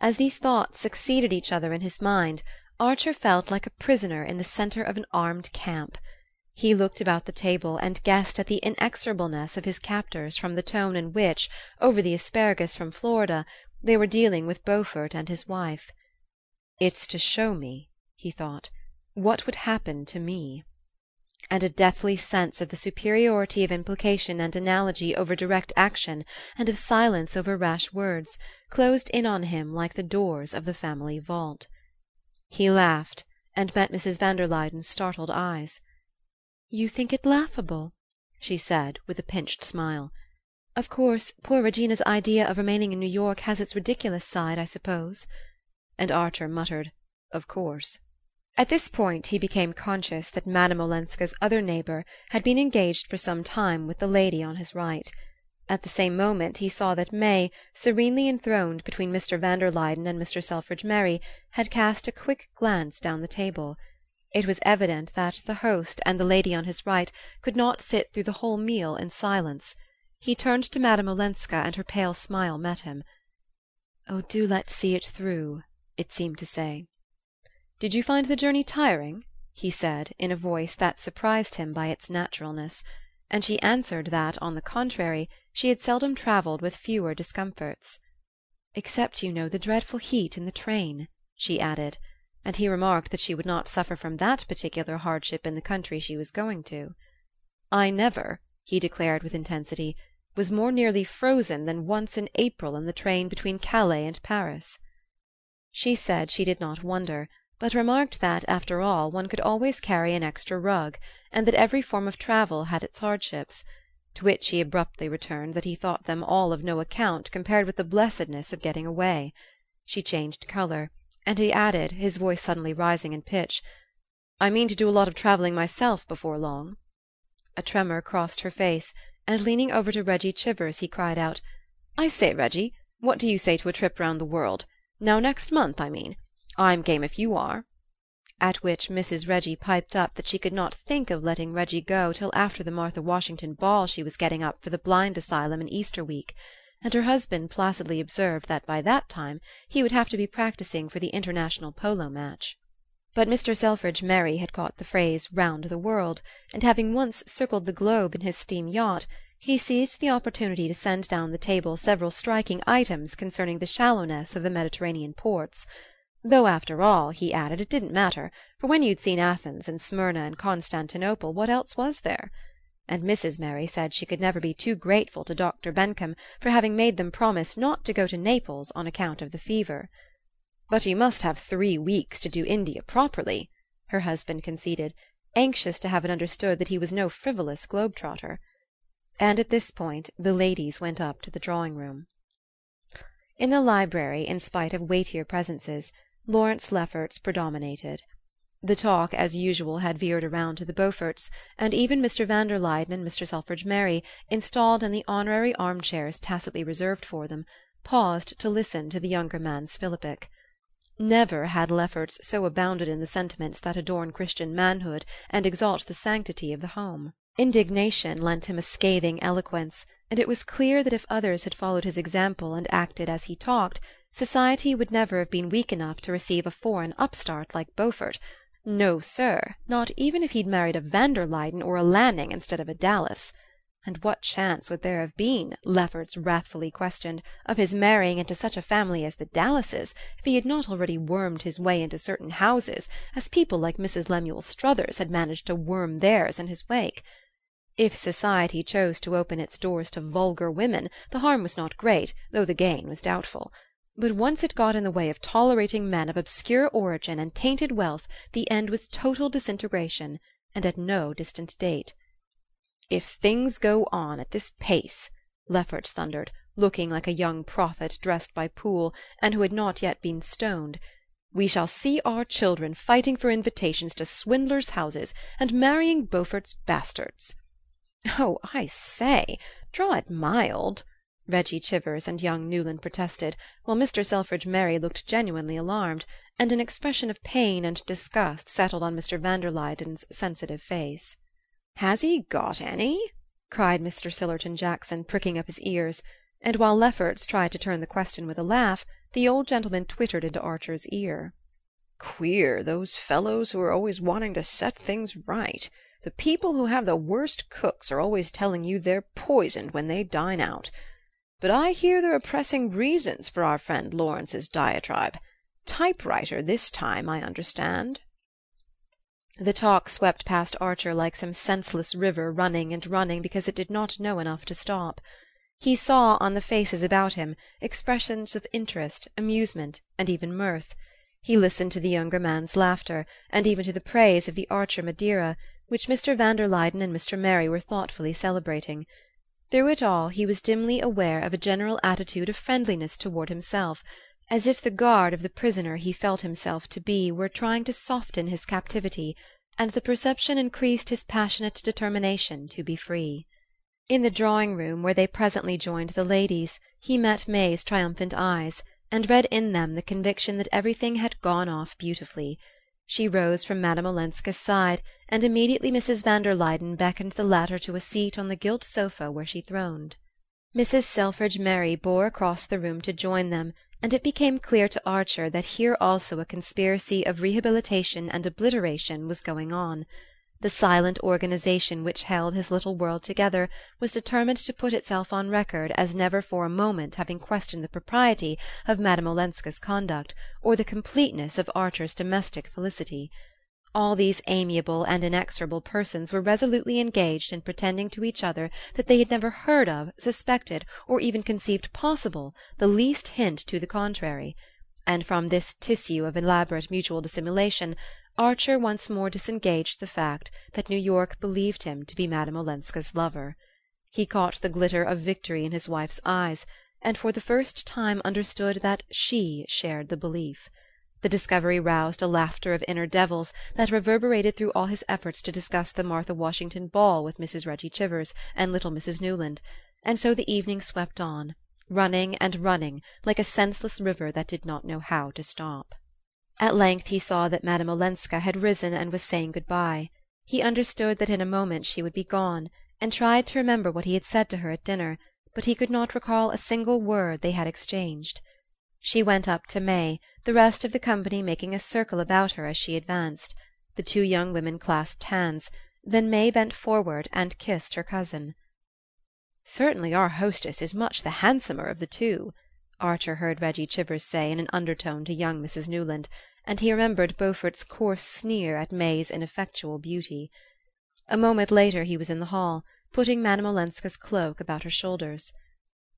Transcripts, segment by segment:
as these thoughts succeeded each other in his mind, Archer felt like a prisoner in the centre of an armed camp. He looked about the table and guessed at the inexorableness of his captors from the tone in which, over the asparagus from Florida, they were dealing with Beaufort and his wife. "It's to show me," he thought, "what would happen to me." And a deathly sense of the superiority of implication and analogy over direct action, and of silence over rash words, closed in on him like the doors of the family vault. He laughed, and met Mrs. van der Luyden's startled eyes. "You think it laughable?" she said with a pinched smile. "Of course, poor Regina's idea of remaining in New York has its ridiculous side, I suppose." And Archer muttered "Of course." At this point he became conscious that Madame Olenska's other neighbour had been engaged for some time with the lady on his right. At the same moment he saw that May, serenely enthroned between Mr. van der Luyden and Mr. Selfridge Merry, had cast a quick glance down the table. It was evident that the host and the lady on his right could not sit through the whole meal in silence. He turned to Madame Olenska and her pale smile met him. "Oh, do let's see it through," it seemed to say. "Did you find the journey tiring?" he said in a voice that surprised him by its naturalness; and she answered that, on the contrary, she had seldom travelled with fewer discomforts. "Except, you know, the dreadful heat in the train," she added; and he remarked that she would not suffer from that particular hardship in the country she was going to. "I never," he declared with intensity, "was more nearly frozen than once in April in the train between Calais and Paris." She said she did not wonder but remarked that, after all, one could always carry an extra rug, and that every form of travel had its hardships; to which he abruptly returned that he thought them all of no account compared with the blessedness of getting away. She changed colour, and he added, his voice suddenly rising in pitch: "I mean to do a lot of travelling myself before long." A tremor crossed her face, and leaning over to Reggie Chivers he cried out: "I say, Reggie, what do you say to a trip round the world? Now next month, I mean. I'm game if you are." At which Mrs. Reggie piped up that she could not think of letting Reggie go till after the Martha Washington ball she was getting up for the blind asylum in Easter week; and her husband placidly observed that by that time he would have to be practicing for the international polo match. But Mr. Selfridge Merry had caught the phrase "round the world," and having once circled the globe in his steam yacht he seized the opportunity to send down the table several striking items concerning the shallowness of the Mediterranean ports. Though, after all, he added, it didn't matter, for when you'd seen Athens and Smyrna and Constantinople what else was there? And Mrs. Merry said she could never be too grateful to Dr. Bencomb for having made them promise not to go to Naples on account of the fever. "But you must have three weeks to do India properly," her husband conceded, anxious to have it understood that he was no frivolous globe trotter. And at this point the ladies went up to the drawing room. In the library, in spite of weightier presences, Lawrence Lefferts predominated. The talk, as usual, had veered around to the Beauforts, and even Mr. van der Luyden and Mr. Selfridge Merry, installed in the honorary arm chairs tacitly reserved for them, paused to listen to the younger man's philippic. Never had Lefferts so abounded in the sentiments that adorn Christian manhood and exalt the sanctity of the home. Indignation lent him a scathing eloquence, and it was clear that if others had followed his example and acted as he talked society would never have been weak enough to receive a foreign upstart like Beaufort no, sir, not even if he'd married a van der Luyden or a Lanning instead of a Dallas. And what chance would there have been, Lefferts wrathfully questioned, of his marrying into such a family as the Dallases, if he had not already wormed his way into certain houses, as people like Mrs. Lemuel Struthers had managed to worm theirs in his wake? If society chose to open its doors to vulgar women the harm was not great, though the gain was doubtful. But once it got in the way of tolerating men of obscure origin and tainted wealth the end was total disintegration, and at no distant date. "If things go on at this pace," Lefferts thundered, looking like a young prophet dressed by Poole, and who had not yet been stoned, "we shall see our children fighting for invitations to swindlers' houses, and marrying Beaufort's bastards." "Oh, I say, draw it mild!" Reggie Chivers and young Newland protested, while Mr. Selfridge Merry looked genuinely alarmed, and an expression of pain and disgust settled on Mr. van der Luyden's sensitive face. "Has he got any?" cried Mr. Sillerton Jackson, pricking up his ears. and while Lefferts tried to turn the question with a laugh, the old gentleman twittered into Archer's ear. "Queer, those fellows who are always wanting to set things right. The people who have the worst cooks are always telling you they're poisoned when they dine out. But I hear there are pressing reasons for our friend Lawrence's diatribe. Typewriter this time, I understand." The talk swept past Archer like some senseless river running and running because it did not know enough to stop. He saw, on the faces about him, expressions of interest, amusement, and even mirth. He listened to the younger man's laughter, and even to the praise of the Archer Madeira, which Mr. van der Luyden and Mr. Merry were thoughtfully celebrating. Through it all he was dimly aware of a general attitude of friendliness toward himself, as if the guard of the prisoner he felt himself to be were trying to soften his captivity, and the perception increased his passionate determination to be free. In the drawing-room, where they presently joined the ladies, he met May's triumphant eyes, and read in them the conviction that everything had gone off beautifully. She rose from Madame Olenska's side, and immediately Mrs. van der Luyden beckoned the latter to a seat on the gilt sofa where she throned. Mrs. Selfridge Merry bore across the room to join them and it became clear to Archer that here also a conspiracy of rehabilitation and obliteration was going on. The silent organization which held his little world together was determined to put itself on record as never for a moment having questioned the propriety of Madame Olenska's conduct, or the completeness of Archer's domestic felicity. All these amiable and inexorable persons were resolutely engaged in pretending to each other that they had never heard of, suspected, or even conceived possible, the least hint to the contrary; and from this tissue of elaborate mutual dissimulation Archer once more disengaged the fact that New York believed him to be Madame Olenska's lover. He caught the glitter of victory in his wife's eyes, and for the first time understood that she shared the belief. The discovery roused a laughter of inner devils that reverberated through all his efforts to discuss the Martha Washington ball with Mrs. Reggie Chivers and little Mrs. Newland; and so the evening swept on, running and running, like a senseless river that did not know how to stop. At length he saw that Madame Olenska had risen and was saying good bye. He understood that in a moment she would be gone, and tried to remember what he had said to her at dinner, but he could not recall a single word they had exchanged. She went up to May, the rest of the company making a circle about her as she advanced. The two young women clasped hands; then May bent forward and kissed her cousin. "Certainly our hostess is much the handsomer of the two," Archer heard Reggie Chivers say in an undertone to young Mrs. Newland, and he remembered Beaufort's coarse sneer at May's ineffectual beauty. A moment later he was in the hall, putting Madame Olenska's cloak about her shoulders.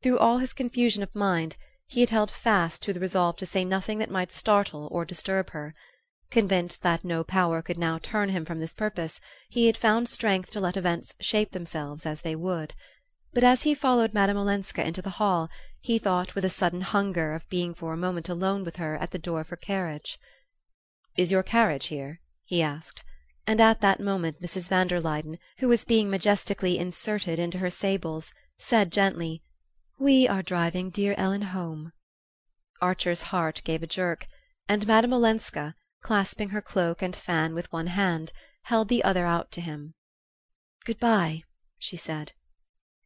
Through all his confusion of mind he had held fast to the resolve to say nothing that might startle or disturb her. Convinced that no power could now turn him from this purpose, he had found strength to let events shape themselves as they would. But as he followed Madame Olenska into the hall he thought with a sudden hunger of being for a moment alone with her at the door of her carriage. "Is your carriage here?" he asked; and at that moment Mrs. van der Luyden, who was being majestically inserted into her sables, said gently. We are driving dear Ellen home." Archer's heart gave a jerk, and Madame Olenska, clasping her cloak and fan with one hand, held the other out to him. "Good bye," she said.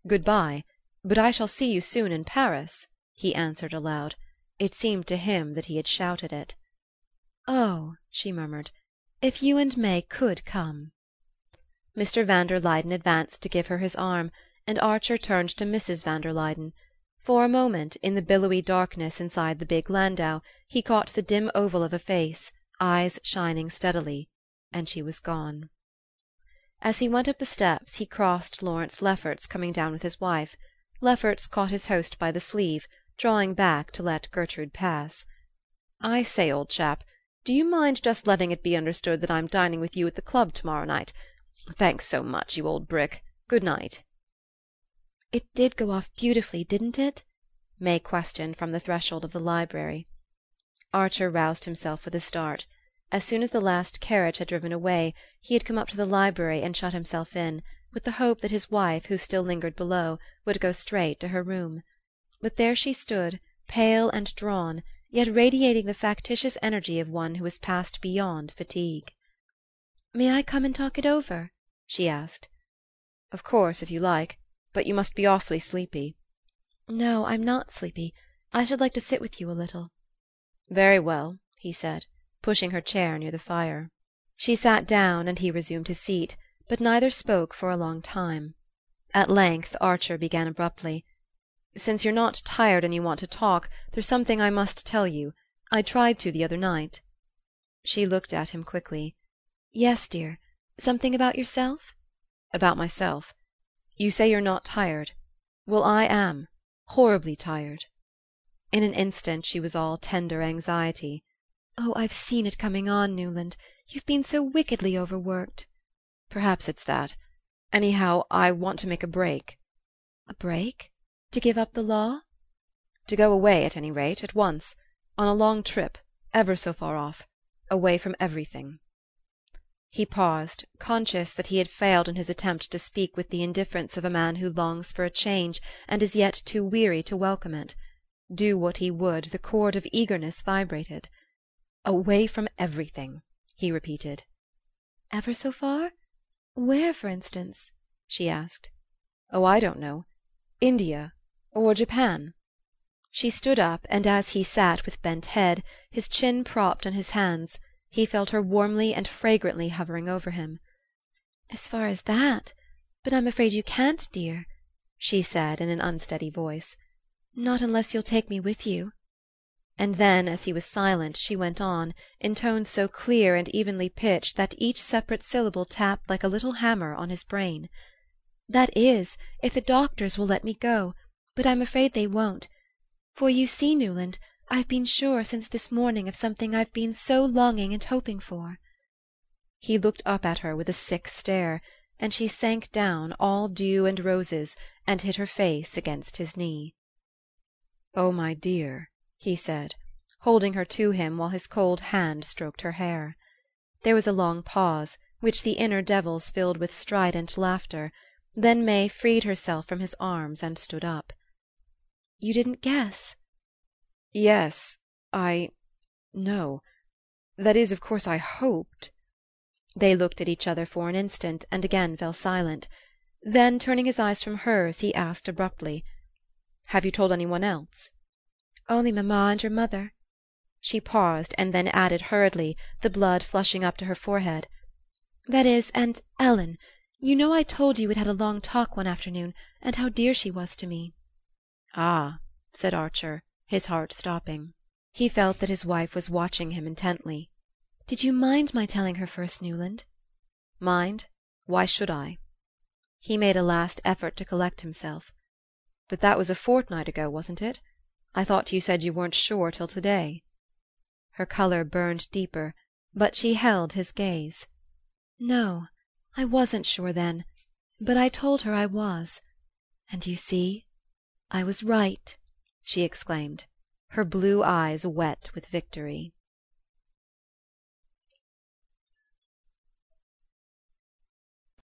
"Good bye; but I shall see you soon in Paris," he answered aloud. It seemed to him that he had shouted it. "Oh," she murmured, "if you and May could come!" Mr. van der Luyden advanced to give her his arm, and Archer turned to Mrs. van der Luyden. For a moment, in the billowy darkness inside the big landau, he caught the dim oval of a face, eyes shining steadily and she was gone. As he went up the steps he crossed Lawrence Lefferts coming down with his wife. Lefferts caught his host by the sleeve, drawing back to let Gertrude pass. "I say, old chap, do you mind just letting it be understood that I'm dining with you at the club to morrow night? Thanks so much, you old brick. Good night." "It did go off beautifully, didn't it?" May questioned from the threshold of the library. Archer roused himself with a start. As soon as the last carriage had driven away he had come up to the library and shut himself in, with the hope that his wife, who still lingered below, would go straight to her room. But there she stood, pale and drawn, yet radiating the factitious energy of one who has passed beyond fatigue. "May I come and talk it over?" she asked. "Of course, if you like but you must be awfully sleepy." "No, I'm not sleepy. I should like to sit with you a little." "Very well," he said, pushing her chair near the fire. She sat down and he resumed his seat, but neither spoke for a long time. At length Archer began abruptly: "Since you're not tired and you want to talk, there's something I must tell you. I tried to the other night." She looked at him quickly. "Yes, dear. Something about yourself?" "About myself. You say you're not tired. Well, I am horribly tired." In an instant she was all tender anxiety. "Oh, I've seen it coming on, Newland. You've been so wickedly overworked." "Perhaps it's that. Anyhow, I want to make a break." "A break? To give up the law?" "To go away, at any rate, at once. On a long trip, ever so far off. Away from everything." He paused, conscious that he had failed in his attempt to speak with the indifference of a man who longs for a change and is yet too weary to welcome it. Do what he would, the chord of eagerness vibrated. "Away from everything," he repeated. "Ever so far? Where, for instance?" she asked. "Oh, I don't know. India or Japan." She stood up, and as he sat with bent head, his chin propped on his hands, he felt her warmly and fragrantly hovering over him. "As far as that? But I'm afraid you can't, dear," she said in an unsteady voice. "Not unless you'll take me with you." And then, as he was silent, she went on, in tones so clear and evenly pitched that each separate syllable tapped like a little hammer on his brain. "That is, if the doctors will let me go; but I'm afraid they won't. For you see, Newland, I've been sure since this morning of something I've been so longing and hoping for." He looked up at her with a sick stare, and she sank down, all dew and roses, and hid her face against his knee. "Oh, my dear," he said, holding her to him while his cold hand stroked her hair. There was a long pause, which the inner devils filled with strident laughter; then May freed herself from his arms and stood up. "You didn't guess?" "Yes I no. That is, of course I hoped They looked at each other for an instant, and again fell silent. Then, turning his eyes from hers, he asked abruptly: "Have you told any one else?" "Only mamma and your mother." She paused, and then added hurriedly, the blood flushing up to her forehead: "That is, and Ellen. You know I told you we'd had a long talk one afternoon, and how dear she was to me." "Ah," said Archer his heart stopping. He felt that his wife was watching him intently. "Did you mind my telling her first, Newland?" "Mind? Why should I?" He made a last effort to collect himself. "But that was a fortnight ago, wasn't it? I thought you said you weren't sure till to day." Her color burned deeper, but she held his gaze. "No, I wasn't sure then; but I told her I was. And you see I was right!" she exclaimed, her blue eyes wet with victory.